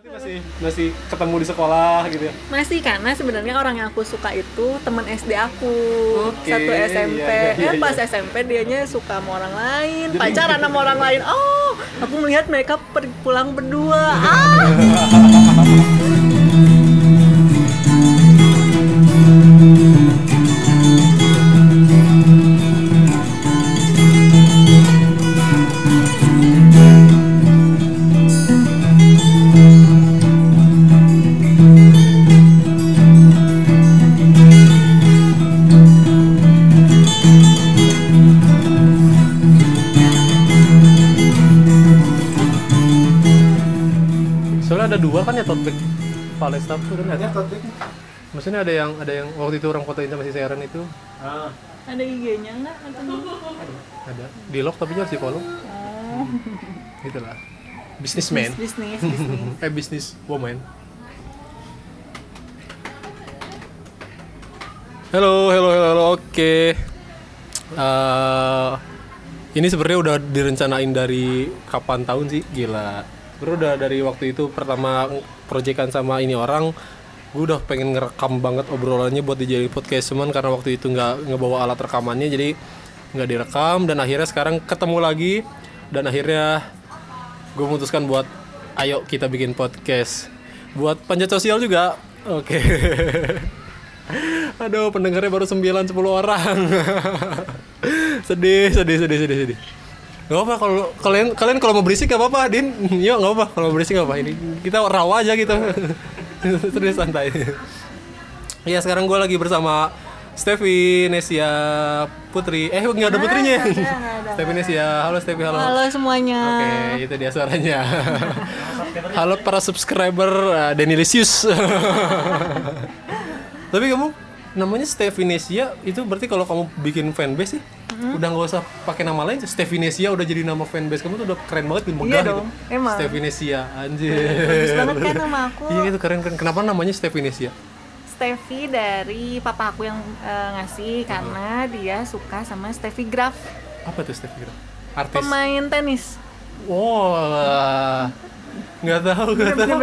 Berarti masih masih ketemu di sekolah gitu ya. Masih karena sebenarnya orang yang aku suka itu teman SD aku Oke, satu SMP. iya, iya, eh pas iya. SMP dianya suka sama orang lain, Jadi- pacaran sama orang lain. Oh, aku melihat mereka pulang berdua. Ah, Staff tuh kan ada. Bag. Maksudnya ada yang ada yang waktu itu orang fotoin sama si Seren itu Ah, ada IG-nya enggak katanya? ada di lock tapi harus di follow Oh, gitu lah. Businessman. bisnis, bisnis. eh bisnis woman. Halo, halo, halo, halo. Oke. Eh, ini sebenarnya udah direncanain dari kapan tahun sih? Gila. Sebenarnya udah dari waktu itu pertama proyekan sama ini orang, gue udah pengen ngerekam banget obrolannya buat dijadiin podcast. Cuman karena waktu itu nggak ngebawa alat rekamannya jadi nggak direkam. Dan akhirnya sekarang ketemu lagi. Dan akhirnya gue memutuskan buat ayo kita bikin podcast buat panjat sosial juga. Oke. Aduh pendengarnya baru 9 10 orang. Sedih sedih sedih sedih sedih Gak apa kalau kalian kalian kalau mau berisik gak apa-apa Din yuk gak apa kalau mau berisik gak apa ini kita rawa aja gitu terus santai Iya sekarang gue lagi bersama Stevi Nesia Putri eh nggak ada putrinya. Stevi Nesia halo Stevi halo Halo semuanya. Oke, itu dia suaranya. Halo para subscriber uh, Denilisius. Tapi kamu namanya Stevinesia itu berarti kalau kamu bikin fanbase sih udah nggak usah pakai nama lain Stevinesia udah jadi nama fanbase kamu tuh udah keren banget megah Iya gitu. emang. Stevinesia anjir. Bagus banget kan nama aku. Iya itu keren keren. Kenapa namanya Stevinesia? Steffi dari papa aku yang eh, ngasih karena dia suka sama Steffi Graf, Apa tuh Stevi? Artis. pemain tenis. Wah. Nggak tahu, nggak tahu.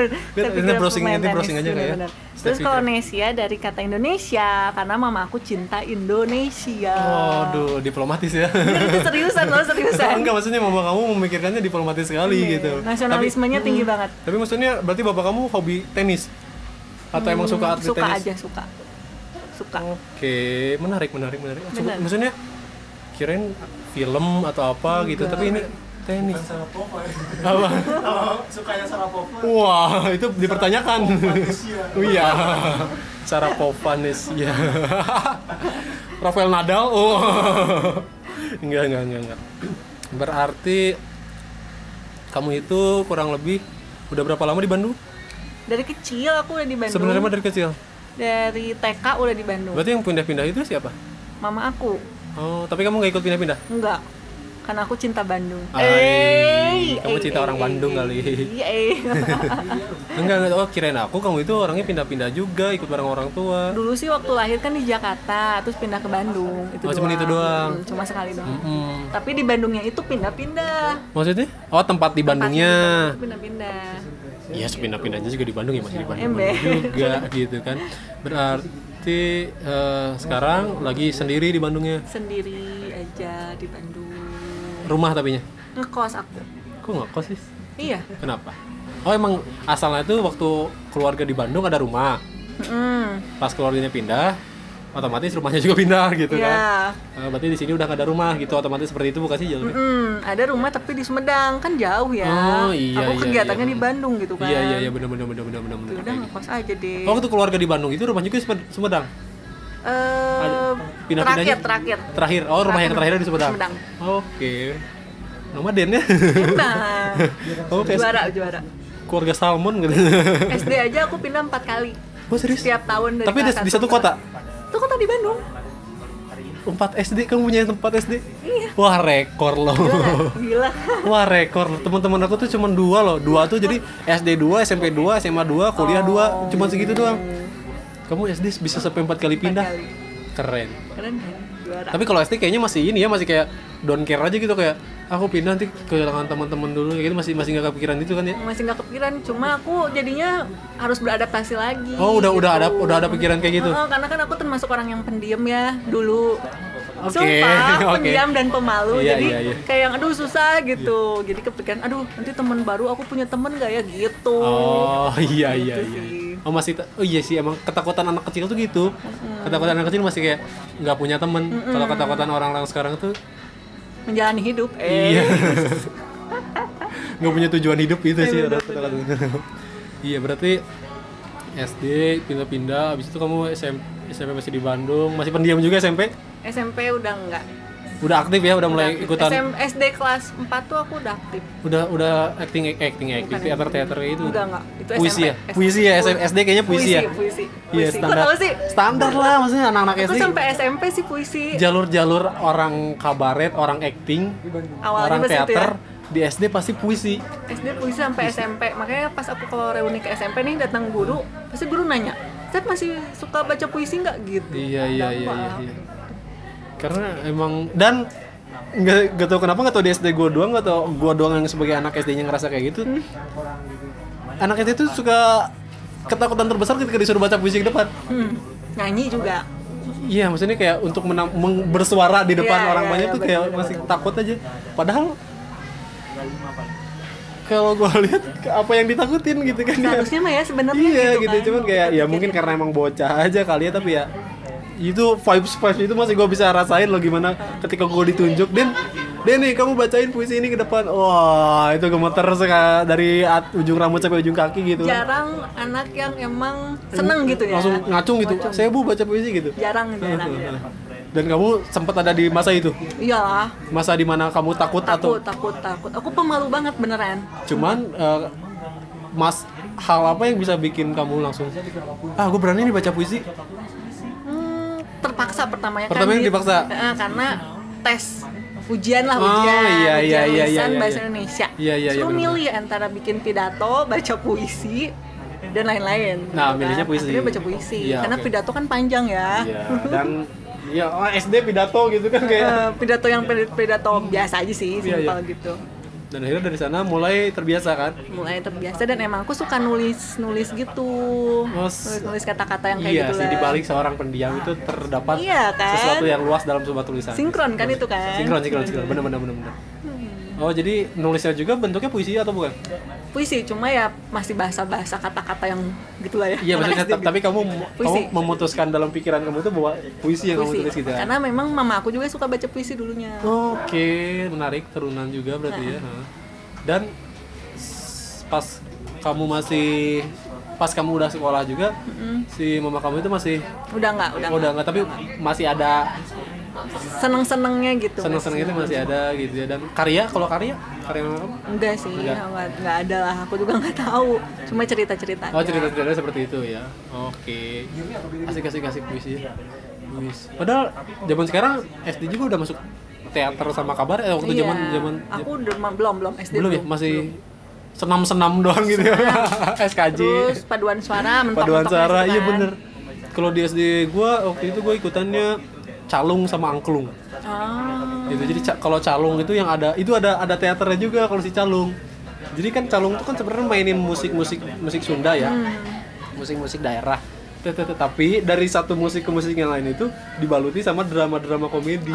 Ini browsing nanti browsing aja kayak. bener-bener. Terus kalau Nesia dari kata Indonesia karena mama aku cinta Indonesia. Waduh, diplomatis ya. Bener, itu seriusan loh seriusan. Enggak maksudnya mama kamu memikirkannya diplomatis sekali Iya, gitu. Nasionalismenya tinggi banget. Tapi maksudnya berarti bapak kamu hobi tenis atau emang suka atlet suka tenis? aja suka. Suka. Oke, menarik menarik menarik. Coba- Benar. Maksudnya kirain film atau apa gitu, tapi ini tenis. Sarapova ya. Apa? Kalau sukanya Sarapova, Wah, itu dipertanyakan. Indonesia. Oh iya. Cara Povanes ya. Rafael Nadal. Oh. enggak, enggak, enggak, enggak. Berarti kamu itu kurang lebih udah berapa lama di Bandung? Dari kecil aku udah di Bandung. Sebenarnya mah dari kecil. Dari TK udah di Bandung. Berarti yang pindah-pindah itu siapa? Mama aku Oh, tapi kamu nggak ikut pindah-pindah? enggak. Karena aku cinta Bandung. Ai, kamu eh, cinta eh, orang eh, Bandung eh, kali. Iya, eh. Enggak, enggak. Oh, kirain aku kamu itu orangnya pindah-pindah juga, ikut bareng orang tua. Dulu sih waktu lahir kan di Jakarta, terus pindah ke Bandung. Itu Oh, cuma itu doang. Hmm, Cuma sekali doang. Hmm. Tapi di Bandungnya itu pindah-pindah. Maksudnya? Oh, tempat di Bandungnya. Pindah-pindah. Iya, sepindah-pindahnya juga di Bandung ya masih di Bandung Ember. juga gitu kan. Berarti eh, sekarang lagi sendiri di Bandungnya. Sendiri aja di Bandung. Rumah tapinya. Ngekos aku. Kok nggak kos sih? Iya. Kenapa? Oh, emang asalnya itu waktu keluarga di Bandung ada rumah. Hmm. Pas keluarganya pindah, otomatis rumahnya juga pindah gitu kan. Iya. Eh, berarti di sini udah nggak ada rumah gitu, otomatis seperti itu bukan sih? Mm, ada rumah tapi di Sumedang kan jauh ya. Oh, iya, Aku iya, kegiatannya iya. di Bandung gitu kan. Iya iya iya benar benar benar benar benar. Udah ngekos aja deh. Oh, waktu keluarga di Bandung itu rumahnya juga Sumedang. Eh, pindah-pindahnya? terakhir terakhir. Terakhir. Oh, rumah yang terakhir di Sumedang. Sumedang. Oke. Nomaden ya. Nah, Oke. juara juara. Keluarga salmon gitu. SD aja aku pindah empat kali. Oh, serius? Setiap tahun dari Tapi di, kelas di satu kota. Itu kota di Bandung. 4 SD kamu punya tempat SD? Iya. Wah, rekor loh. Gila. Wah, rekor. Teman-teman aku tuh cuma dua loh. Dua tuh jadi SD 2, SMP 2, SMA 2, kuliah 2, cuma segitu doang. Kamu SD bisa sampai 4 kali pindah. Oh. kali. Keren. Keren kan? Juara. Tapi kalau SD kayaknya masih ini ya, masih kayak don't care aja gitu kayak aku pindah nanti kehilangan teman-teman dulu kayak gitu masih masih nggak kepikiran itu kan ya masih nggak kepikiran cuma aku jadinya harus beradaptasi lagi oh udah udah ada gitu. udah ada pikiran kayak gitu Heeh, karena kan aku termasuk orang yang pendiam ya dulu Oke, Sumpah, oke. pendiam dan pemalu Iya, Jadi iya, iya. kayak yang aduh susah gitu Jadi kepikiran, aduh nanti teman baru aku punya temen gak ya gitu oh iya iya Gitu iya sih. oh masih oh iya sih emang ketakutan anak kecil tuh gitu ketakutan anak kecil masih kayak nggak punya temen kalau ketakutan orang-orang sekarang tuh Menjalani hidup eh. Iya. nggak punya tujuan hidup itu sih Iya, kata-kata. Iya berarti SD pindah-pindah, habis itu kamu SMP, SMP masih di Bandung, masih pendiam juga SMP? SMP udah enggak Udah aktif ya, udah mulai ikutan, SM, SD kelas 4 tuh aku udah aktif udah udah acting acting acting teater teater itu. Enggak, enggak. Itu puisi SMP. ya, puisi ya, SM SD kayaknya puisi, ya. Puisi, Iya puisi Kok standar. sih? Standar lah, maksudnya anak-anak Aku SD. sampai SMP sih puisi Jalur-jalur orang kabaret, orang acting, Awalnya orang teater ya. di SD pasti puisi. SD puisi sampai SMP makanya pas aku kalau reuni ke SMP nih datang guru pasti guru nanya Saya masih suka baca puisi nggak gitu Iya iya iya iya. iya. Karena emang dan nggak nggak tahu kenapa nggak tahu di SD gue doang nggak tahu gue doang yang sebagai anak SD-nya ngerasa kayak gitu. Anak SD itu suka ketakutan terbesar ketika disuruh baca puisi ke depan. Hmm, nyanyi juga Iya, maksudnya kayak untuk menang, bersuara di depan Iya, orang iya, banyak iya, tuh kayak betul, masih takut aja. Padahal kalau gue lihat apa yang ditakutin gitu kan ya. seharusnya mah ya sebenarnya iya gitu, gitu, kan. cuman kayak ya mungkin karena emang bocah aja kali ya tapi ya itu vibes vibes itu masih gue bisa rasain loh gimana ketika gue ditunjuk. Dan Den nih kamu bacain puisi ini ke depan. Wah itu gemeter sekali dari at- ujung rambut sampai ujung kaki gitu. Jarang anak yang emang seneng gitu ya. Langsung ngacung gitu. Saya bu baca puisi gitu. Jarang jarang dan kamu sempat ada di masa itu iyalah masa di mana kamu takut, atau takut takut takut aku pemalu banget beneran cuman eh, mas hal apa yang bisa bikin kamu langsung ah gue berani nih baca puisi Hmm, terpaksa pertamanya Pertamanya kan di- dipaksa? Eh, karena tes ujian lah Oh, ujian iya, iya, ujian iya, iya, iya, bahasa iya. Indonesia Iya, iya, iya, Suruh benar-benar. milih antara bikin pidato baca puisi dan lain-lain Nah, milihnya puisi. Akhirnya baca puisi Iya, karena oke. pidato kan panjang ya Iya, dan ya oh, SD pidato gitu kan kayak. Eh, pidato yang pid- pidato biasa aja sih Iya, simpel iya. gitu. Dan akhirnya dari sana mulai terbiasa kan? Mulai terbiasa dan emang aku suka nulis nulis gitu. Mas- nulis nulis kata-kata yang kayak iya gitu sih lah. di balik seorang pendiam itu terdapat Iya, kan? sesuatu yang luas dalam sebuah tulisan. Sinkron kan itu kan? Sinkron sinkron sinkron. Benar benar benar benar. Oh jadi nulisnya juga bentuknya puisi atau bukan puisi cuma ya masih bahasa-bahasa kata-kata yang gitulah ya. Iya maksudnya tapi kamu kamu Puisi. memutuskan dalam pikiran kamu itu bahwa puisi yang kamu puisi. tulis gitu ya? Karena memang mama aku juga suka baca puisi dulunya. Oke, menarik turunan juga berarti ya. Ha. Dan pas kamu masih pas kamu udah sekolah juga, si mama kamu itu masih udah nggak udah oh, udah nggak. tapi masih ada seneng senengnya gitu seneng seneng itu masih ada gitu ya. Dan karya kalau karya karya kamu? enggak sih Enggak. nggak nggak ada lah aku juga nggak tahu cuma cerita cerita Oh cerita cerita seperti itu ya. Oke, asik asik asik puisi. Puisi. Padahal zaman sekarang SD juga udah masuk teater sama kabar eh waktu Iya. zaman zaman aku udah belum belum SD belum ya masih senam senam doang gitu ya SKJ terus paduan suara mentok paduan suara iya bener kalau di SD gua waktu itu gua ikutannya calung sama angklung. Ah. Gitu jadi kalau calung itu yang ada itu ada ada teaternya juga kalau si calung. Jadi kan calung itu kan sebenarnya mainin musik musik Sunda ya. Musik musik daerah. Tet- tet- tet. tapi dari satu musik ke musik yang lain itu dibaluti sama drama drama komedi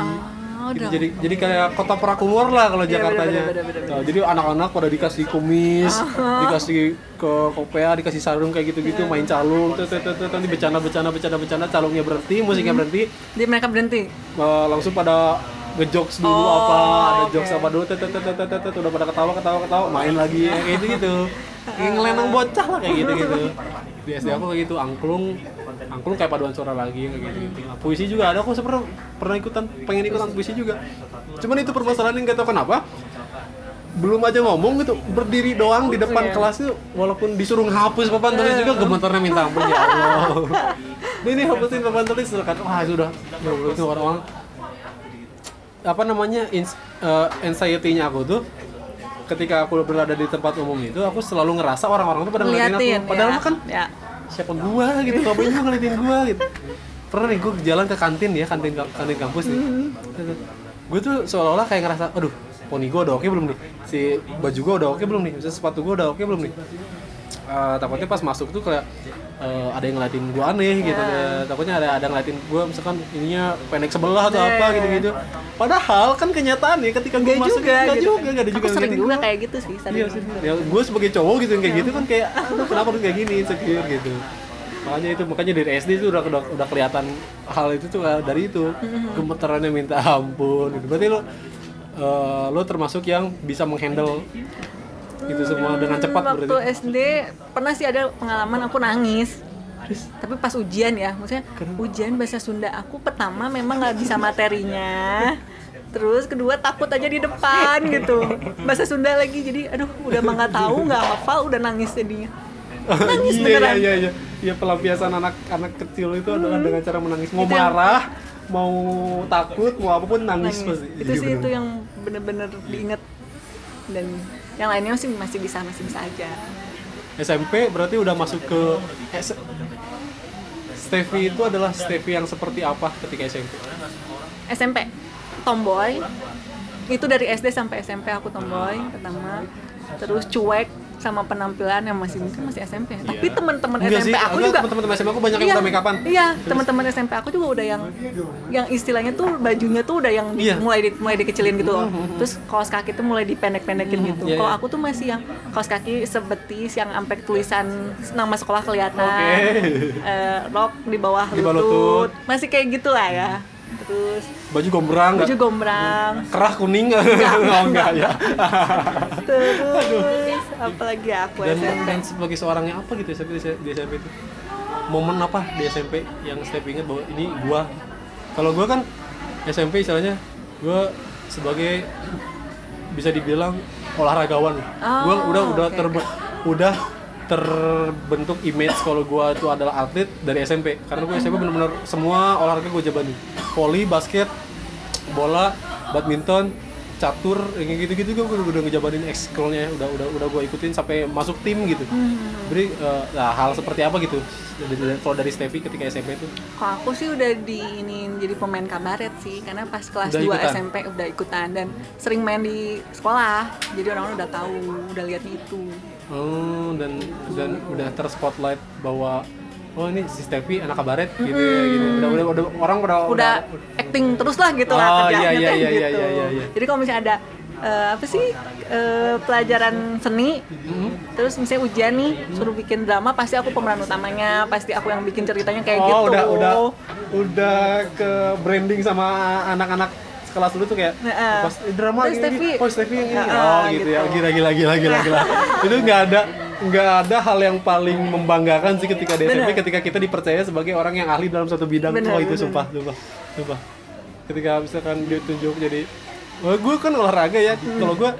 Oh, Gitu, jadi jadi kayak kota prakumur lah kalau Iya, Jakartanya. Nah, jadi anak-anak pada dikasih kumis, dikasih ke kopea, dikasih sarung kayak gitu-gitu, main calung, tet, tet, tet, nanti becana becana becana becana, calungnya berhenti, musiknya berhenti, jadi mereka berhenti eh, langsung pada ngejokes dulu Oh, apa, ada oke. jokes apa dulu, tet, tet, tet, tet, tet, udah pada ketawa ketawa ketawa, main lagi ya, kayak gitu gitu, kayak ngelenang bocah lah kayak gitu gitu. Di SD aku kayak gitu, angklung, angklung kayak paduan suara lagi kayak gitu gitu. Nah, puisi juga ada, aku pernah pernah ikutan, pengen ikutan puisi juga. Cuman itu permasalahan yang gak tau kenapa belum aja ngomong gitu berdiri doang di depan Iya. kelas itu walaupun disuruh ngapus papan tulis juga gemetarnya minta ampun ya Allah ini hapusin papan tulis kan wah sudah itu orang-orang apa namanya ins- eh, anxiety-nya aku tuh ketika aku berada di tempat umum itu aku selalu ngerasa orang-orang tuh pada ngeliatin ngeliatin aku padahal ya. kan ya. siapa gua gitu ngapain gua ngeliatin gua gitu. Pernah nih gua jalan ke kantin ya kantin kantin kampus nih. Gue tuh seolah-olah kayak ngerasa aduh poni gue udah oke belum nih? Si baju gue udah oke belum nih? Misalnya sepatu gue udah oke belum nih? Eh, takutnya pas masuk tuh kayak eh, ada yang ngeliatin gue aneh gitu Ya. ada- takutnya ada ada ngeliatin gue misalkan ininya pendek sebelah atau Ya, apa ya, gitu gitu padahal kan kenyataannya ketika gue masuk juga nggak gitu. juga nggak ada juga Aku sering juga kayak gitu sih, sering. Iya sih. Ya, gue sebagai cowok gitu yang kayak gitu kan kayak aduh kenapa lu kayak gini insecure gitu. Makanya itu makanya dari SD itu udah udah, udah kelihatan hal itu tuh uh, dari itu gemetarannya minta ampun gitu. Berarti lo uh, lo termasuk yang bisa menghandle itu semua dengan cepat waktu berarti. SD pernah sih ada pengalaman aku nangis. Tapi pas ujian ya maksudnya ujian bahasa Sunda. Aku pertama memang nggak bisa materinya. Terus kedua takut aja di depan gitu. Bahasa Sunda lagi jadi aduh udah mah nggak tahu nggak hafal udah nangis jadinya. Nangis iya, beneran. iya iya iya. Pelampiasan anak anak kecil itu adalah dengan cara menangis. Mau Itu yang- marah mau takut mau apa pun nangis, nangis. pasti. Itu Iya, sih bener. itu yang bener-bener diinget dan yang lainnya masih masih bisa masih bisa aja. SMP berarti udah masuk ke S- Steffi itu adalah Steffi yang seperti apa ketika SMP? SMP tomboy. Itu dari SD sampai SMP aku tomboy pertama. Terus cuek sama penampilan yang masih mungkin masih SMP tapi teman-teman SMP sih, aku juga teman-teman SMP aku banyak yang iya, udah make upan. iya teman-teman SMP aku juga udah yang yang istilahnya tuh bajunya tuh udah yang Iya. mulai di, mulai dikecilin gitu loh terus kaos kaki tuh mulai dipendek-pendekin gitu Iya, kalau iya. aku tuh masih yang kaos kaki sebetis yang sampai tulisan nama sekolah kelihatan Oke. Eh, rok di bawah Di bawah lutut. lutut. masih kayak gitu lah ya terus Baju gombrang baju gombrang Kerah kuning enggak? oh, enggak ya. terus apalagi aku Dan, SMP dan sebagai seorang yang apa gitu ya di di SMP itu? Momen apa di SMP yang Steffi ingat bahwa ini gua kalau gua kan SMP istilahnya gua sebagai bisa dibilang olahragawan. gua Oh, udah udah oke, terbe- udah terbentuk image kalau gua itu adalah atlet dari SMP karena gua SMP bener-bener semua olahraga gua jabanin voli basket bola badminton catur yang gitu-gitu gua udah, udah ngejabanin ekskulnya udah udah udah gua ikutin sampai masuk tim gitu. Jadi eh, nah, hal seperti apa gitu? Kalau dari Steffi ketika SMP itu Kalau aku sih udah diinin jadi pemain kabaret sih karena pas kelas Udah 2 ikutan? SMP udah ikutan dan sering main di sekolah. Jadi orang udah tahu udah lihat itu. Oh, dan dan udah terspotlight bahwa oh ini si Steffi anak kabaret gitu ya gitu. Udah udah udah orang udah udah acting terus lah gitu Oh, lah iya, kerjanya iya, teh iya, gitu. iya, iya, iya. jadi kalau misalnya ada eh, apa sih eh, pelajaran seni terus misalnya ujian nih suruh bikin drama pasti aku pemeran utamanya pasti aku yang bikin ceritanya kayak oh, gitu. udah udah udah ke branding sama anak-anak sekelas dulu tuh kayak pas eh, drama Terus ini, oh Steffi yang ini oh gitu, ya. gitu. gila gila gila gila gila. Itu nggak ada nggak ada hal yang paling membanggakan sih ketika di SMP Bener. ketika kita dipercaya sebagai orang yang ahli dalam satu bidang Bener, oh itu bener. sumpah sumpah sumpah. Ketika misalkan ditunjuk jadi Wah, gue kan olahraga ya. Kalau gue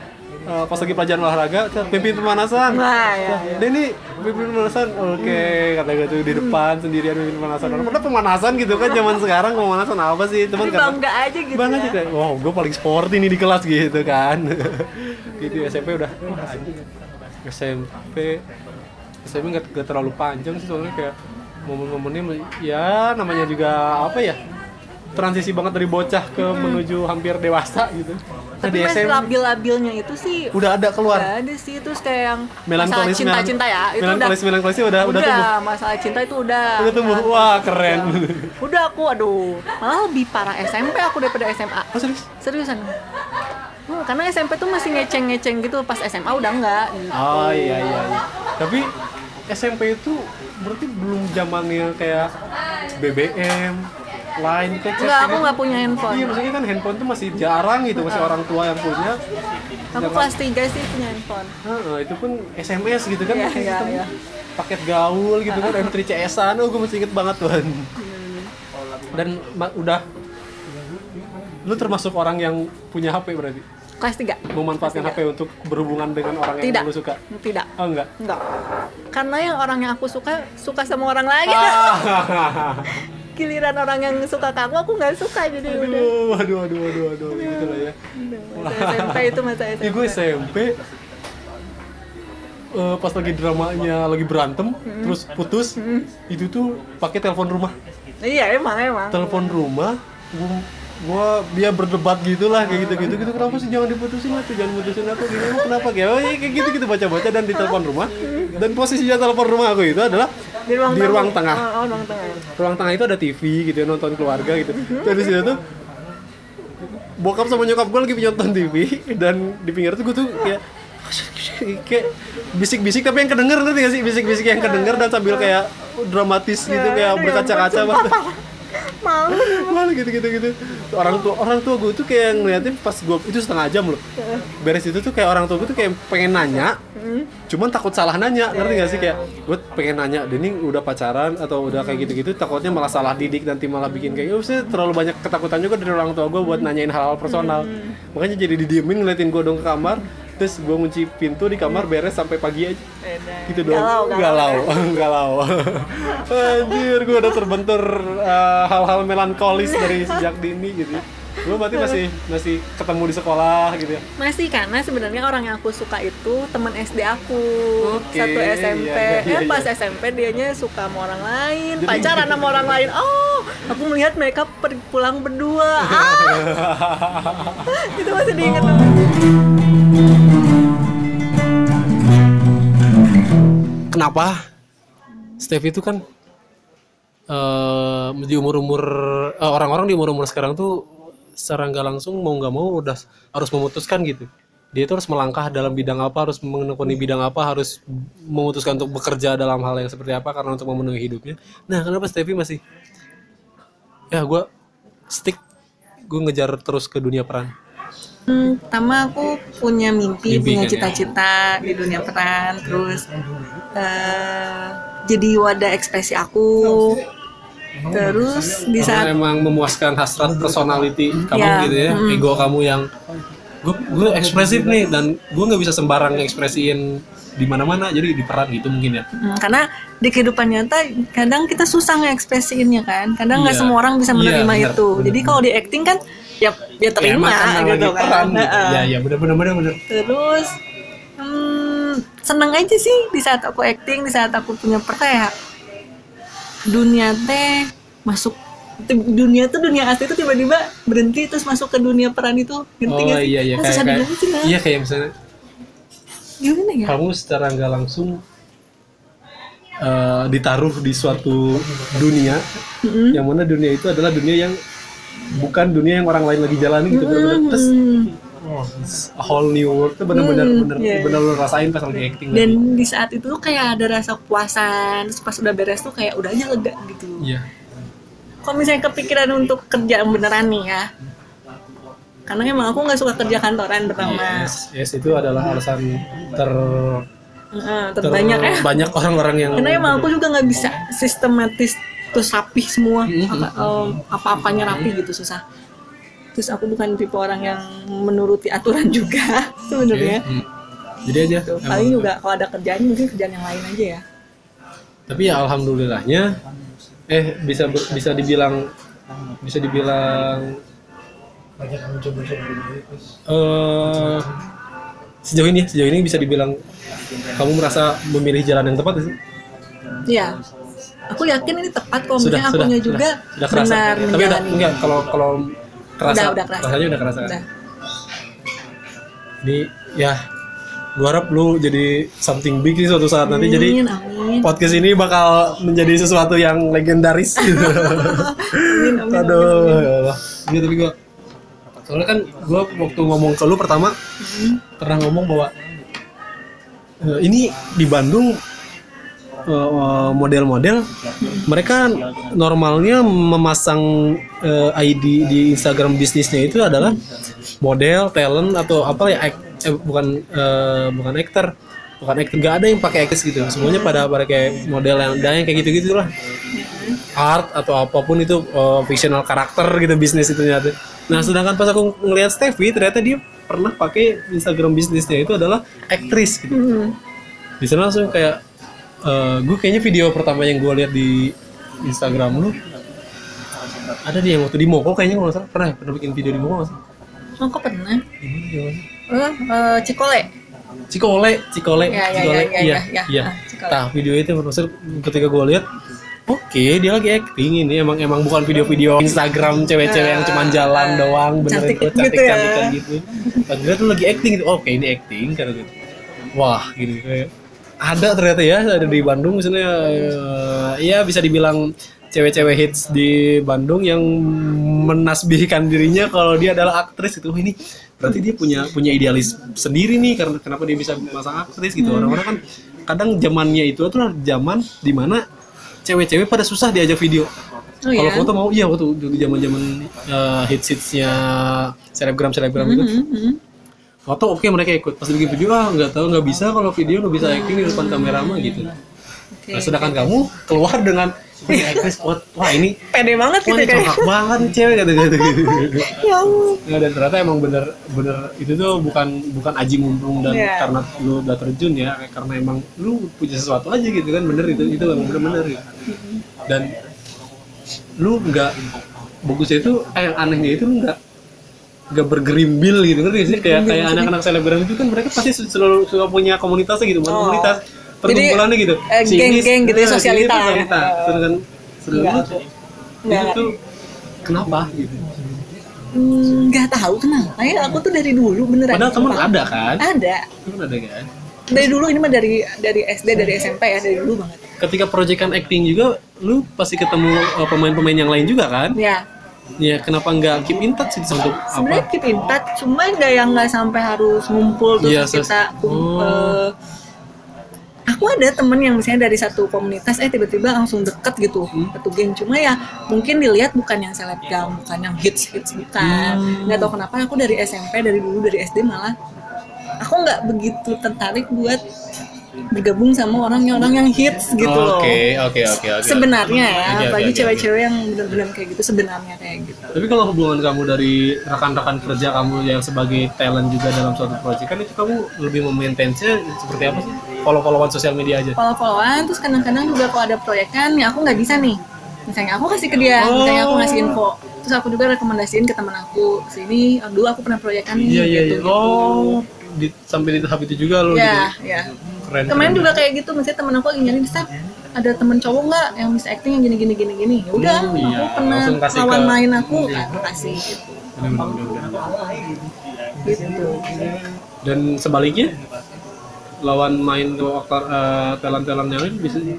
eh, pas lagi pelajaran olahraga pimpin pemanasan. Nah, ya, ya. Denny pimpin pemanasan. Oke kata gue tuh di depan sendirian pimpin pemanasan. Padahal pemanasan gitu kan zaman sekarang pemanasan apa sih? Teman tapi bangga aja gitu bangga ya. aja wow gue paling sporty nih di kelas gitu kan. Gitu SMP udah wah. SMP SMP nggak nggak terlalu panjang sih soalnya kayak momen-momennya ya namanya juga apa ya transisi banget dari bocah ke menuju hampir dewasa gitu. Nah, tapi masih SMP labil-labilnya itu sih udah ada keluar. Udah ada sih terus kayak yang masalah melankolis cinta-cinta ya itu udah melankolis melankolis udah udah, udah, tumbuh. masalah cinta itu udah. Udah tumbuh. Wah keren. Udah. Aku aduh. Malah lebih parah SMP aku daripada SMA oh serius? Seriusan Hmm, karena SMP tuh masih ngeceng-ngeceng gitu pas SMA udah enggak gitu. oh iya iya, iya. tapi SMP itu berarti belum zamannya kayak BBM Line ke chat enggak aku nggak punya handphone Iya, maksudnya kan handphone tuh masih jarang gitu, masih orang tua yang punya. aku Jangan- kelas 3 sih punya handphone Heeh, itu pun SMS gitu kan, Iya, pakai iya, sistem iya. paket gaul gitu kan, M3 CS-an, oh gue masih inget banget tuhan. Dan ma- udah, lu termasuk orang yang punya HP berarti? kelas 3 Memanfaatkan HP untuk berhubungan dengan orang yang tidak. lu suka? tidak. Oh enggak? enggak. Karena yang orang yang aku suka suka sama orang lain. Ah. giliran orang yang suka ke aku nggak suka jadi udah. Aduh, aduh, aduh, aduh, aduh, gitu lah ya. masa SMP itu masa SMP Ya gue SMP eh, pas lagi dramanya lagi berantem terus putus itu tuh pakai telepon rumah. Iya emang emang. Telepon rumah gue gua dia berdebat gitulah kayak gitu gitu gitu kenapa sih jangan diputusin lah tuh? Jangan putusin aku gini. Emang kenapa kayak oh, iya, kayak gitu gitu baca baca dan di telepon rumah dan posisinya telepon rumah aku itu adalah di ruang, di ruang tengah. Oh, oh, ruang tengah. ruang tengah itu ada TV gitu ya nonton keluarga gitu. Dan di situ tuh bokap sama nyokap gue lagi nonton TV dan di pinggir tuh gue tuh kayak kayak bisik-bisik tapi yang kedenger ngerti gak sih? Bisik-bisik yang kedenger dan sambil kayak dramatis gitu kayak berkaca-kaca. Banget Malu. malu gitu gitu gitu. Orang tua orang tua gue tuh kayak ngeliatin pas gue itu setengah jam loh. Beres itu tuh kayak orang tua gue tuh kayak pengen nanya cuman takut salah nanya ngerti gak sih? Kayak gue pengen nanya Dening udah pacaran atau udah kayak gitu gitu takutnya malah salah didik nanti malah bikin kayak oh sih terlalu banyak ketakutan juga dari orang tua gue buat nanyain hal-hal personal. Makanya jadi didiemin ngeliatin gue dong ke kamar terus gue ngunci pintu di kamar beres sampai pagi aja gitu doang Galau, galau. galau anjir gue udah terbentur uh, hal-hal melankolis dari sejak dini gitu lu berarti masih masih ketemu di sekolah gitu ya Masih karena sebenarnya orang yang aku suka itu teman SD aku. Oke, Satu SMP. iya, iya, eh pas iya. SMP dianya suka sama orang lain, Jadi- pacaran sama orang lain. Oh, aku melihat mereka pulang berdua. Ah, itu masih diingat banget. kenapa Steve itu kan eh di umur umur orang-orang di umur umur sekarang tuh secara nggak langsung mau nggak mau udah harus memutuskan gitu dia itu harus melangkah dalam bidang apa harus menekuni bidang apa harus memutuskan untuk bekerja dalam hal yang seperti apa karena untuk memenuhi hidupnya nah kenapa Stevie masih ya gue stick gue ngejar terus ke dunia peran Hmm, pertama aku punya mimpi, Mimpi punya kan ya? cita-cita di dunia peran, terus eh, jadi wadah ekspresi aku. Terus di karena saat emang memuaskan hasrat personality kamu Ya, gitu ya ego kamu yang gue gue ekspresif nih dan gue nggak bisa sembarang ekspresiin di mana-mana jadi di peran gitu mungkin ya. Hmm, karena di kehidupan nyata kadang kita susah ngekspresiinnya kan. Kadang nggak Iya. semua orang bisa Iya, menerima benar. itu. Jadi kalau di acting kan ya ya terima karena gitu kan. peran gitu. Ya ya bener bener bener bener terus hmm, seneng aja sih di saat aku acting di saat aku punya per kayak dunia teh masuk dunia tuh dunia asli tuh tiba-tiba berhenti terus masuk ke dunia peran itu ngerti oh nggak sih? iya iya kayak kayak lah. iya kayak misalnya gimana ya kamu secara nggak langsung eh, ditaruh di suatu dunia Mm-mm. yang mana dunia itu adalah dunia yang bukan dunia yang orang lain lagi jalani gitu bener-bener terus oh, a whole new world tuh bener-bener Hmm, bener iya. bener lu rasain pas lagi acting dan lagi. di saat itu tuh kayak ada rasa kepuasan terus pas udah beres tuh kayak udah aja lega gitu iya kalau misalnya kepikiran untuk kerjaan beneran nih ya. Karena emang aku nggak suka kerja kantoran pertama. Yes, yes itu adalah alasan ter Heeh, terbanyak ya. banyak orang-orang yang karena emang aku juga nggak bisa sistematis terus rapih semua Mhm. apa em, apa-apanya rapi gitu susah. Terus aku bukan tipe orang yang menuruti aturan juga sebenarnya. Hmm. jadi aja emang. paling juga kalau ada kerjaan mungkin kerjaan yang lain aja ya. Tapi ya alhamdulillahnya eh bisa bisa dibilang bisa dibilang eh sejauh ini sejauh ini bisa dibilang kamu merasa memilih jalan yang tepat sih Iya. Aku yakin ini tepat kalau sudah misalnya sudah akunya sudah, juga sudah kerasa benar tapi udah enggak kalau kalau kerasa, Udah, udah kerasa. rasanya udah kerasa Udah. ini ya gua harap lu jadi something big sih suatu saat nanti jadi Amin, amin. podcast ini bakal menjadi sesuatu yang legendaris gitu. Amin, amin, Aduh, ya Allah. Iya tapi gua soalnya kan gua waktu ngomong ke lu pertama pernah ngomong bahwa eh, ini di Bandung eh, model-model mereka normalnya memasang eh, ID di Instagram bisnisnya itu adalah model, talent atau apa ya eh, bukan eh, bukan aktor bukan aktor nggak ada yang pakai actress gitu semuanya pada pada kayak model yang ada yang kayak gitu gitulah art atau apa pun itu uh, fictional karakter gitu bisnis itu nyata. Nah, sedangkan pas aku ngelihat Steffi ternyata dia pernah pakai Instagram bisnisnya itu adalah aktris gitu. Hmm. Di sana langsung kayak gue kayaknya video pertama yang gue lihat di Instagram lu ada dia yang waktu di Moko kayaknya kalau nggak salah pernah ya? pernah bikin video di Moko nggak? Oh, kok pernah? Gimana, gimana? Eh, Cikole. Cikole, Cikole, Ya, ya, Cikole, ya, ya, iya, ya, ya. iya. Ah, Cikole. Nah, video itu maksud ketika gue lihat oke dia lagi acting ini emang emang bukan video-video Instagram cewek-cewek yang cuma jalan doang beneran Cantik gitu cantik ya. cantikan gitu pas gue tuh lagi acting gitu oke ini acting karena gitu wah gini kayak ada ternyata ya ada di Bandung misalnya eh, ya bisa dibilang cewek-cewek hits di Bandung yang menasbihkan dirinya kalau dia adalah aktris itu ini berarti dia punya punya idealis sendiri nih karena kenapa dia bisa masang aktris gitu orang-orang kan kadang zamannya itu tuh zaman di mana cewek-cewek pada susah diajak video Oh kalau ya. foto mau iya waktu dulu zaman-zaman uh, hits hitsnya selebgram selebgram itu Mhm, mhm. foto oke mereka ikut pas bikin video ah nggak tahu nggak bisa kalau video nggak bisa acting di depan kamera mah gitu Oke. nah, sedangkan kamu keluar dengan aktris wah, wah ini Pede banget wah gitu ini kayak. congkak banget nih cewek kata kata gitu Ya ampun. Nah, dan ternyata emang bener bener itu tuh bukan bukan aji mumpung dan Iya. karena lu udah terjun ya karena emang lu punya sesuatu aja gitu kan bener itu itu emang bener bener gitu. dan lu nggak bagusnya itu eh yang anehnya itu lu nggak nggak bergerimbil gitu ngerti nggak sih kayak kayak anak-anak selebgram itu kan mereka pasti selalu suka punya komunitasnya gitu bukan Oh. komunitas perkumpulannya gitu. eh, geng-geng gitu ya, sosialita. sosialita sedangkan sedangkan Enggak. Enggak. itu kenapa? Gitu. Hmm, nggak tahu kenapa ya. Aku tuh dari dulu beneran padahal teman ada kan? Ada. Teman ada kan? Dari dulu ini mah dari dari SD dari SMP ya dari dulu banget. Ketika proyekan acting juga lu pasti ketemu uh, pemain-pemain yang lain juga kan? Ya. Ya kenapa nggak keep in touch sih untuk sebenarnya apa? keep in touch cuma nggak yang nggak sampai harus ngumpul terus Iya, kita ses- kum- oh. eh, aku ada temen yang misalnya dari satu komunitas eh tiba-tiba langsung deket gitu Hmm. satu geng. Cuma ya mungkin dilihat bukan yang selebgram bukan yang hits hits bukan. Hmm. nggak tahu kenapa aku dari SMP dari dulu dari SD malah aku nggak begitu tertarik buat bergabung sama orang yang orang yang hits gitu loh. oke oke oke oke. Sebenarnya ya Oke, oke, bagi oke, cewek-cewek yang benar-benar kayak gitu sebenarnya kayak gitu. Tapi kalau hubungan kamu dari rekan-rekan kerja kamu yang sebagai talent juga dalam suatu proyek kan itu kamu lebih memaintainsnya seperti apa sih follow-followan sosial media aja. Follow-followan terus kadang-kadang juga kalau ada proyekan ya aku nggak bisa nih. Misalnya aku kasih ke dia Oh. misalnya aku ngasih info. Terus aku juga rekomendasiin ke teman aku sini oh, dulu aku pernah proyekan nih iya iya iya. Gitu, oh di, sampai di tahap itu juga lo ya gitu ya? keren kemarin keren. juga kayak gitu misalnya teman aku lagi nyari Sat, ada teman cowok nggak yang bisa acting yang gini gini gini gini? Ya udah Hmm, iya. aku pernah lawan ke- main aku aku kasih gitu. Bener, bener, bener, bener. gitu. Dan sebaliknya lawan main ke aktor eh, talent-talent yang lain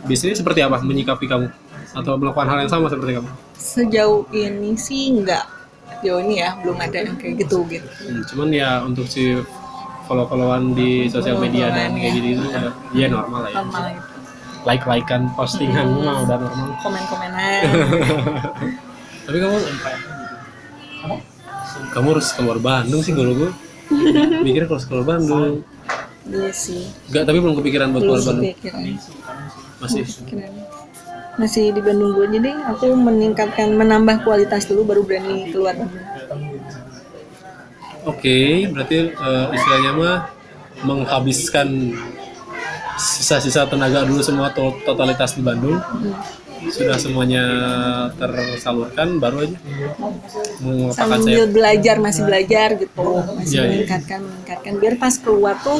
biasanya seperti apa menyikapi kamu? Atau melakukan hal yang sama seperti kamu? Sejauh ini sih nggak. Sejauh ini ya belum ada yang kayak gitu gitu. Hmm, cuman ya untuk si follow-followan di sosial media dan kayak gitu itu ya, ya normal lah ya. Normal gitu. Like-likean postingan mah udah normal. Komen-komenan. Tapi kamu kamu harus keluar Bandung sih kalau gue mikir kalau keluar Bandung iya sih. Enggak tapi belum kepikiran buat keluar Bandung kepikiran. Masih. Kepikiran. masih di Bandung dulu. Jadi aku meningkatkan menambah kualitas dulu baru berani keluar. Bandung Oke, berarti eh, istilahnya mah menghabiskan sisa-sisa tenaga dulu semua to- totalitas di Bandung. Sudah semuanya tersalurkan, baru aja mengapakah saya. sambil belajar masih belajar gitu masih Iya, iya. meningkatkan meningkatkan biar pas keluar tuh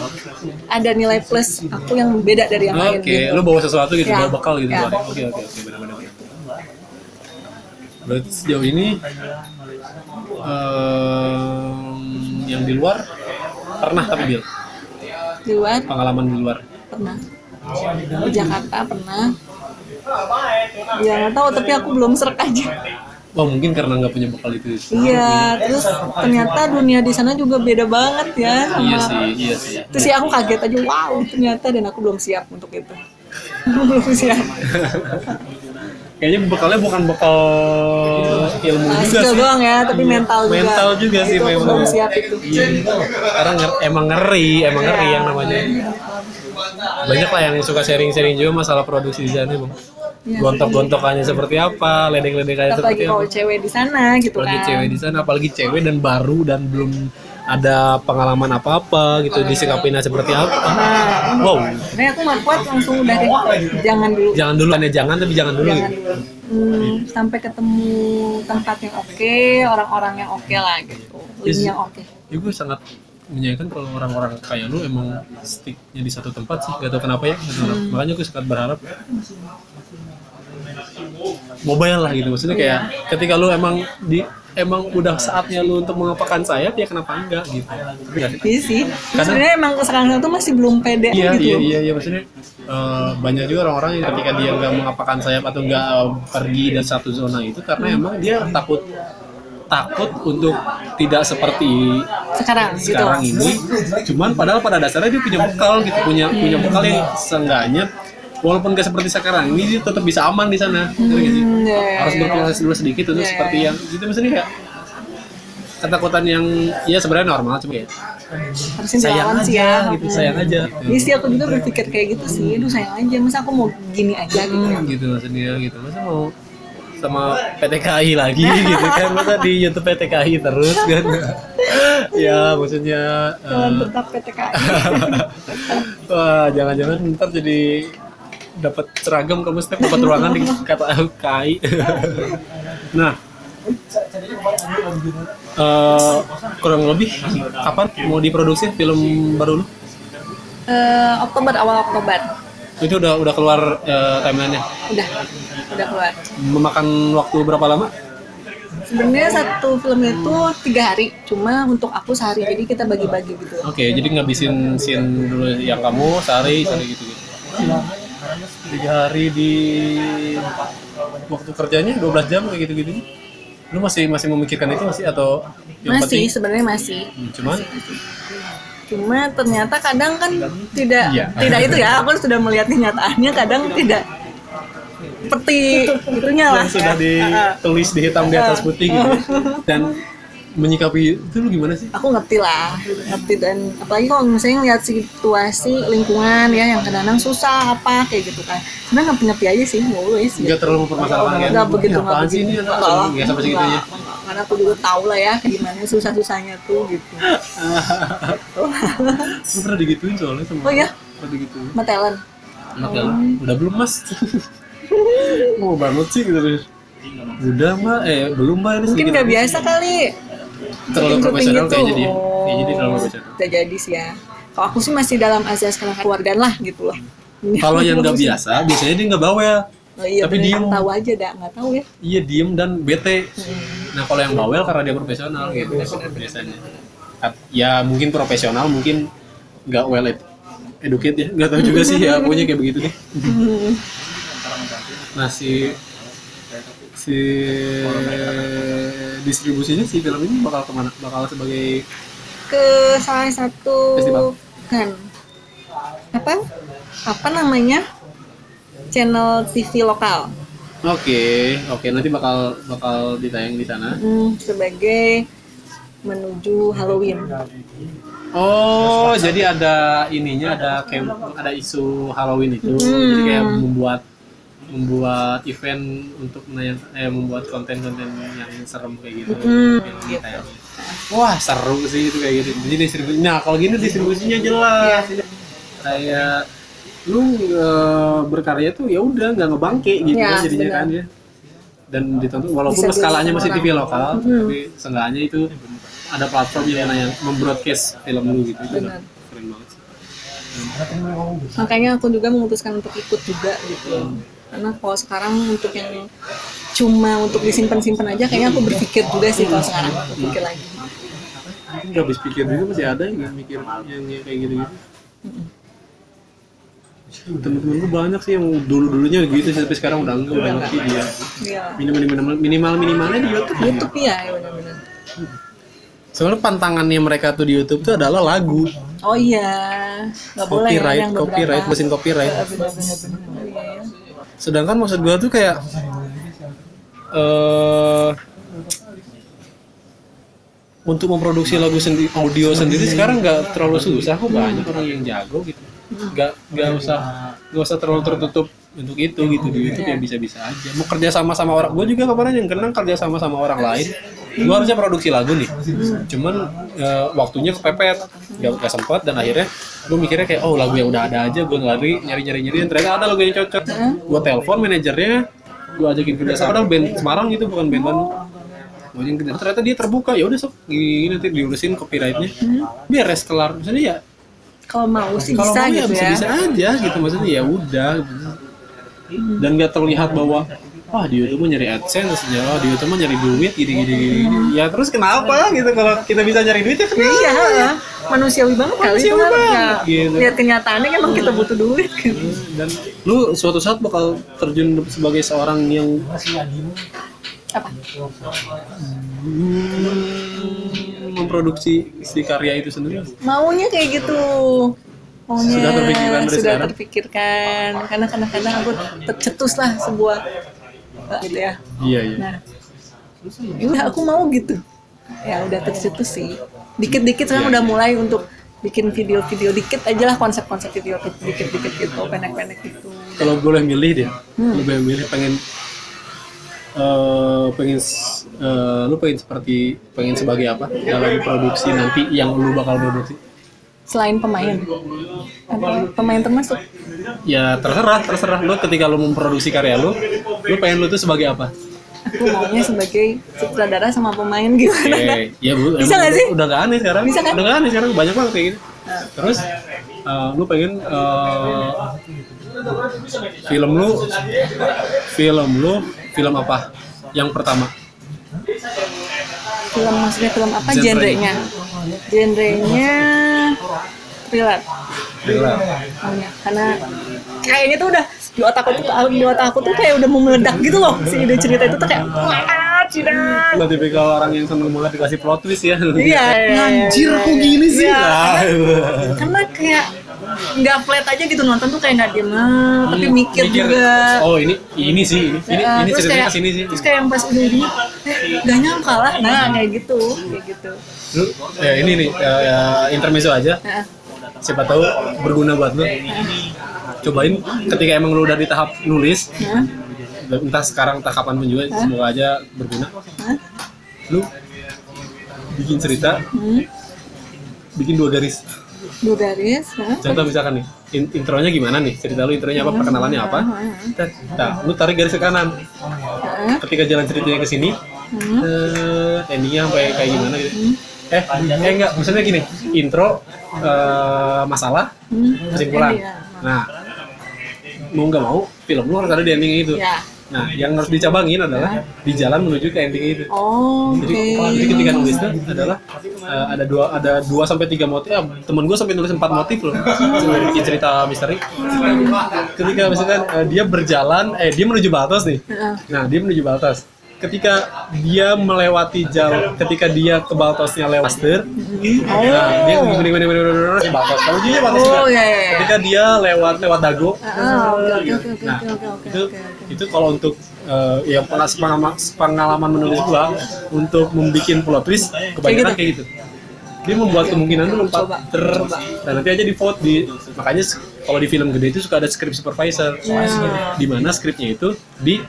ada nilai plus aku yang beda dari yang lain Oke, gitu lu bawa sesuatu gitu, Ya. bawa bekal gitu. Ya. Oke, oke, oke, benar-benar. Berarti sejauh ini em, yang di luar pernah tapi bil di luar pengalaman di luar. pernah di Jakarta pernah ya nggak tahu tapi aku belum serak aja Wah mungkin karena nggak punya bekal itu. iya terus ternyata dunia di sana juga beda banget ya sama Iya sih, iya sih. terus ya aku kaget aja wow ternyata dan aku belum siap untuk itu belum siap Kayaknya bekalnya bukan bekal ilmu Nah, juga sih. doang ya tapi mental juga Mental juga sih Itu memang. belum siap itu Iya. Karena nger- emang ngeri, emang ngeri yang namanya. Banyak lah yang suka sharing-sharing juga masalah produksi di sana, Bang. Iya. Gontok-gontokannya seperti apa, ledek-ledekannya apalagi seperti apa. kalau cewek di sana gitu Apalagi kan cewek di sana, apalagi cewek dan baru dan belum ada pengalaman apa-apa gitu disikapinnya seperti apa. nah Wow, ini aku nggak kuat langsung udah deh jangan dulu jangan dulu ya jangan tapi jangan dulu jangan gitu. dulu Hmm, sampai ketemu tempat yang oke orang-orang yang oke lah gitu Yes. yang oke Ya gue sangat menyayangkan kalau orang-orang kayak lu emang sticknya di satu tempat sih gak tau kenapa ya tau. makanya gue sangat berharap mobile lah gitu maksudnya kayak ketika lu emang di emang udah saatnya lu untuk mengepakkan sayap ya kenapa enggak gitu sih? Iya sih. Karena- Sebenarnya emang sekarang tuh masih belum pede Iya gitu. iya iya iya maksudnya eh, banyak juga orang-orang yang ketika dia nggak mengapakkan sayap atau nggak pergi dari satu zona itu karena emang dia takut takut untuk tidak seperti Sekarang gitu. sekarang ini cuman padahal pada dasarnya dia punya bekal gitu punya punya bekal yang seenggaknya walaupun gak seperti sekarang ini dia tetap bisa aman di sana sih? Hmm, iya, iya, harus iya. berproses dulu sedikit untuk Iya, seperti yang itu maksudnya kayak ketakutan yang ya sebenarnya normal cuma kayak Harusnya sayang dilawan aja sih ya. gitu sayang aja gitu. Iya sih aku juga berpikir kayak gitu sih. Aduh sayang aja. Masa aku mau gini aja gitu. Hmm, gitu maksudnya gitu masa mau sama PTKI lagi gitu kan. Masa di YouTube PTKI terus kan. Ya maksudnya Jangan eh, tetap PTKI. wah jangan-jangan ntar jadi dapat seragam kamu setiap dapat ruangan di kata KI nah. Eh, kurang lebih kapan mau diproduksi film baru lu? Eh, Oktober awal Oktober. itu udah udah keluar eh, timelinenya Udah. Udah keluar. memakan waktu berapa lama Sebenarnya satu film itu tiga hari. Cuma untuk aku sehari. Jadi kita bagi-bagi gitu. Oke, jadi ngabisin scene dulu yang kamu sehari, sehari gitu gitu. Tiga hari di waktu kerjanya 12 jam kayak gitu gitu. Lu masih masih memikirkan itu masih atau yang Masih sebenarnya masih. Hmm, Cuman Cuma ternyata kadang kan tidak Iya. tidak itu ya. Aku sudah melihat kenyataannya kadang tidak seperti itunya lah. yang sudah ya. ditulis di hitam di atas putih gitu. Dan menyikapi itu lu gimana sih? aku ngerti lah ngerti dan apalagi kalau misalnya ngeliat situasi lingkungan ya yang kadang-kadang susah apa kayak gitu kan sebenarnya ngerti ngerti aja sih nulis Enggak terlalu mempermasalahkan kan? nggak begitu nggak begitu ini? Nggak sampai segitunya. nggak. karena aku juga tahu lah ya gimana susah susahnya tuh gitu Lu pernah digituin soalnya sama oh iya Pernah digituin. Anak ya, udah belum mas? Mau banget sih gitu. Udah mbak, eh belum mbak ini mungkin nggak biasa kali Terlalu profesional gitu. kayaknya dia. Kayaknya dia terlalu Oh, profesional. bisa jadi sih ya kalau aku sih masih dalam azas keluargaan lah gitu loh Kalau yang nggak biasa, biasanya dia nggak bawel. oh, iya, tapi diem. tahu aja dah nggak tahu ya Iya diem dan bete. Nah kalau yang bawel karena dia profesional gitu biasanya. Ya mungkin profesional, mungkin nggak well ed- educate ya. Nggak tahu juga sih ya, pokoknya kayak begitu deh. Nah si si distribusinya si film ini bakal ke mana? Bakal sebagai ke salah satu Festival. kan apa apa namanya channel TV lokal Oke, oke nanti bakal bakal ditayang di sana. hmm, sebagai menuju Halloween Oh, jadi ada ininya ada kayak ada isu Halloween itu. Hmm. Jadi kayak membuat membuat event untuk menayang eh membuat konten-konten yang serem kayak gitu. Hmm, yang gitu. Wah, seru sih itu kayak gitu. Jadi distribusi. Nah, kalau gini distribusinya jelas. Iya. Kayak lu eh, berkarya tuh ya udah nggak ngebangke gitu Ya, kan jadinya benar. kan ya. Dan ditonton walaupun Bisa skalanya masih. TV lokal, Hmm. tapi seenggaknya itu ada platform yang yang membroadcast film lu gitu. Itu Benar. keren banget sih. makanya aku juga memutuskan untuk ikut juga gitu karena kalau sekarang untuk yang cuma untuk disimpan-simpan aja kayaknya aku berpikir juga sih kalau sekarang berpikir lagi nggak habis pikir juga masih ada yang mikir yang yang kayak gitu gitu. Temen-temen gue banyak sih yang dulu-dulunya gitu sih, tapi sekarang udah enggak, udah ngerti dia. Iya. Minimal minimal minimal minimalnya di YouTube. YouTube ya, ya benar-benar. Soalnya pantangannya mereka tuh di YouTube tuh adalah lagu, Oh iya, nggak boleh ya copyright, yang beberapa. copyright, mesin copyright. Eh, benar-benar. Sedangkan maksud gua tuh kayak eh untuk memproduksi lagu sendiri, audio sendiri sekarang nggak terlalu susah kok banyak orang yang jago gitu. Nggak nggak usah nggak usah terlalu tertutup untuk itu gitu di YouTube ya bisa-bisa aja. Mau kerja sama sama orang, gua juga kemarin yang kenang kerja sama sama orang lain. Gua harusnya produksi lagu nih, cuman eh, waktunya kepepet, nggak nggak sempat dan akhirnya gue mikirnya kayak oh lagu yang udah ada aja. Gue lari nyari nyari nyari ternyata ada lagu yang cocok. Gue telepon manajernya gue ajakin kerja sama padahal band Semarang gitu bukan band Bandung. Yang ternyata dia terbuka. Ya udah sok gini nanti diurusin copyrightnya. Beres kelar. Maksudnya ya kalau mau sih kalau bisa mau ya gitu bisa ya. bisa aja gitu. Maksudnya ya udah gitu. dan nggak terlihat bahwa wah di YouTube nyari AdSense ya di YouTube nyari duit gini gini gini ya terus kenapa gitu kalau kita bisa nyari duit ya kenapa iya ha. manusiawi banget kali itu Manusiawi banget, ya. gitu. lihat kenyataannya kan emang kita butuh duit gitu. dan lu suatu saat bakal terjun sebagai seorang yang apa hmm, memproduksi si karya itu sendiri maunya kayak gitu maunya Sudah terpikirkan sudah sekarang? terpikirkan karena kadang-kadang aku tercetus lah sebuah gitu ya. Iya iya. Nah ya aku mau gitu. Ya udah tercetus sih. Dikit-dikit sekarang udah mulai untuk bikin video-video dikit aja lah konsep-konsep video dikit-dikit gitu pendek-pendek gitu. Kalau boleh milih deh Hmm. boleh milih pengen eh pengen eh, lu pengen seperti pengen sebagai apa dalam produksi nanti yang lu bakal produksi? Selain pemain. Pemain termasuk ya terserah terserah lu ketika lu memproduksi karya lu lu pengen lu tuh sebagai apa aku maunya sebagai sutradara sama pemain gimana Oke, ya bu, Bisa nggak sih? Udah gak aneh sekarang. Bisa kan? Udah gak aneh sekarang banyak banget kayak gitu. Terus, eh, lu pengen eh, film lu, film lu, film apa? Yang pertama, film maksudnya film apa Genre. genrenya genrenya thriller Karena kayaknya tuh udah di otak aku tuh di otak aku tuh kayak udah mau meledak gitu loh si ide cerita itu tuh kayak wah tidak Lu tipikal orang yang seneng banget dikasih plot twist ya. Iya, Anjir, iya, kok iya. gini sih? Iya, Nah, karena kayak nggak flat aja gitu nonton tuh kayak nggak diem ah, tapi Hmm, mikir, juga Oh ini, ini sih, ini, ini, Nah, ini terus ceritanya kayak ke sini sih. terus kayak yang pas udah ini eh gak nyangka lah nah kayak gitu kayak gitu Lu, ya ini nih, ya, ya, intermezzo aja. nah, Siapa tahu berguna buat lu. Cobain ketika emang lu udah di tahap nulis, nah, entah sekarang entah kapan pun juga semoga aja berguna. Nah, lu bikin cerita hmm, bikin dua garis. Dua garis nah, contoh misalkan nih in- intronya gimana nih? Cerita lu intronya apa perkenalannya apa? Nah lu tarik garis ke kanan. Ketika jalan ceritanya ke sini hmm, eh, endingnya sampai kayak gimana gitu eh eh enggak maksudnya gini intro eh, masalah hmm, kesimpulan Iya. nah mau nggak mau film lu harus ada di ending itu ya nah yang harus dicabangin adalah di jalan menuju ke ending itu oh, oke Jadi, jadi ketika nulis itu adalah eh, ada dua ada dua sampai tiga motif. Ya, temen gue sampai nulis empat motif loh. Bikin cerita misteri. Ketika misalkan eh, dia berjalan, eh dia menuju Baltos nih. Nah dia menuju Baltos. Ketika dia melewati jalan, ketika dia ke Baltosnya lewat Master, nah dia gini gini gini gini Baltos. Kalau dia Baltos Oh, iya, iya, iya. Ketika dia lewat lewat Dago, Ah, oke, oke, oke, Nah, itu itu kalau untuk eh, ya pengalaman, pengalaman menulis gua untuk membuat plot twist kebanyakan Kayak kayak gitu. Dia membuat kemungkinan itu lompat Coba, ter dan nanti aja di vote di makanya kalau di film gede itu suka ada script supervisor Ya. di mana skripnya itu di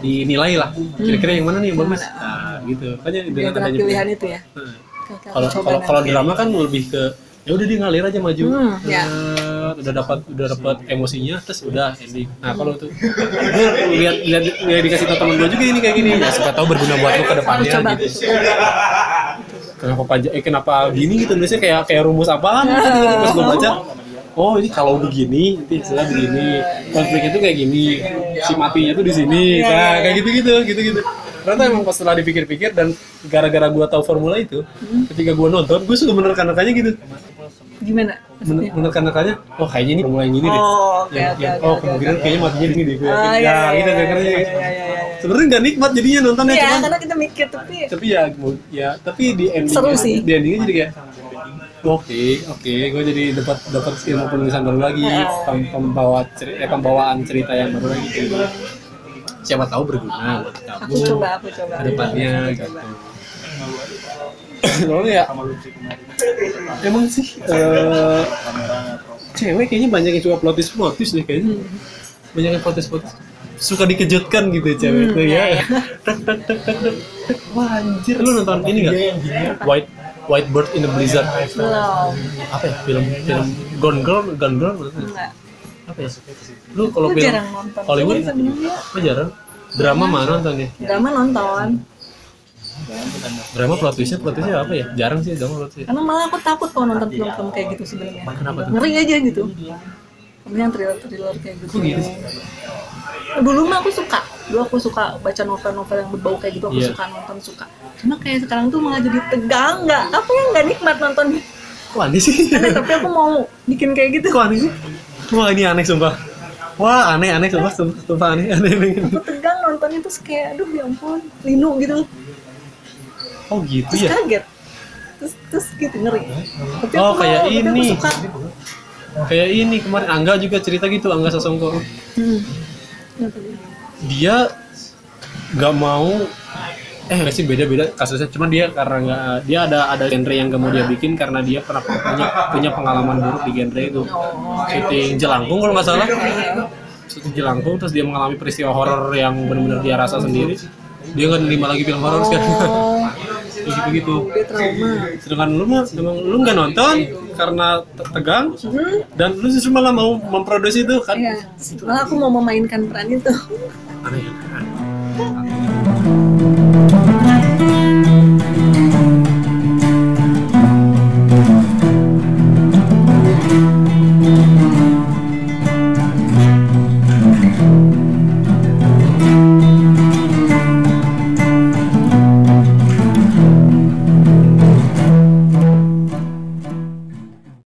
dinilai lah kira-kira yang mana nih yang bagus nah gitu. Makanya dengan adanya pilihan itu ya. Nah, oke, kalau kalau kalau drama kan lebih ke ya udah dia ngalir aja maju. Hmm, ya. Set, udah dapat udah dapat emosinya terus udah ending. Nah kalau tuh gue lihat lihat lihat dikasih tau temen gue juga ini kayak gini. Ya siapa tahu berguna buat lu ke depannya coba. gitu. Kenapa pajak eh kenapa gini gitu? Nulisnya kayak kayak rumus apaan? Gitu. pas gue baca oh ini kalau begini nanti saya begini. Konfliknya tuh kayak gini. Si matinya tuh di sini. Nah kayak gitu gitu gitu gitu ternyata emang pas setelah dipikir-pikir dan gara-gara gua tahu formula itu ketika gua nonton gue suka menerka-nerkanya gitu. Gimana? Men- menerka-nerkanya oh kayaknya ini formula yang ini deh. Oh, oke, yang, oke, yang- oke, oh kemungkinan oke. kayaknya matinya di sini deh gue Ah, ya iya, iya, gitu iya, iya, iya, iya, iya. sebenarnya nggak nikmat jadinya nontonnya Iya, cuman karena kita mikir tapi tapi ya ya tapi di ending Seru sih. di endingnya jadi kayak oke oke gue jadi dapat dapat ilmu penulisan baru lagi pem- pembawa ceri- eh, pembawaan cerita yang baru lagi. Gitu. siapa tahu berguna buat aku kamu coba aku coba. ke depannya Aku gitu. coba. soalnya ya emang sih eh, cewek kayaknya banyak yang suka plotis plotis deh kayaknya. Banyak yang plotis plotis suka dikejutkan gitu cewek itu ya. tak tak tak tak tak tak. wah anjir. Lu nonton ini nggak? White White Bird in the Blizzard. Belum. Apa ya? Film film Gone Girl Gone Girl enggak. Apa ya? Lu kalau film jarang nonton. Hollywood? Sebenarnya. apa jarang? Drama mana nontonnya drama nonton. Drama plot twistnya plot twistnya apa ya? Jarang sih drama plot twist karena malah aku takut kalau nonton film-film kayak gitu sebenarnya kenapa tuh? Ngeri aja gitu. Film yang thriller-thriller kayak gitu dulu mah aku suka. Dulu aku suka baca novel-novel yang berbau kayak gitu aku Iya. suka nonton suka. Cuma kayak sekarang tuh malah jadi tegang nggak apa yang nggak nikmat nontonnya kok aneh sih? Aneh, tapi aku mau bikin kayak gitu. Kok aneh sih? Wah ini aneh sumpah. Wah aneh aneh sumpah sumpah, sumpah aneh aneh, aneh. aku tegang nontonnya terus kayak aduh ya ampun linu gitu. Oh gitu terus ya? kaget. Terus terus gitu ngeri. Tapi Oh, aku kayak mau, tapi aku ini. suka. kayak ini kemarin Angga juga cerita gitu Angga Sasongko. Hmm. Dia? nggak mau eh nggak sih beda-beda kasusnya. Cuman dia karena nggak dia ada ada genre yang gak mau dia bikin karena dia pernah punya punya pengalaman buruk di genre itu. Syuting jelangkung kalau nggak salah. Syuting jelangkung terus dia mengalami peristiwa horor yang benar-benar dia rasa sendiri. Dia nggak nerima lagi film horor sekarang. Oh. Gitu gitu dia trauma. Sedangkan lu mah emang lu nggak nonton karena te- tegang hmm. dan lu justru malah mau memproduksi itu kan Iya, malah aku mau memainkan peran itu. aneh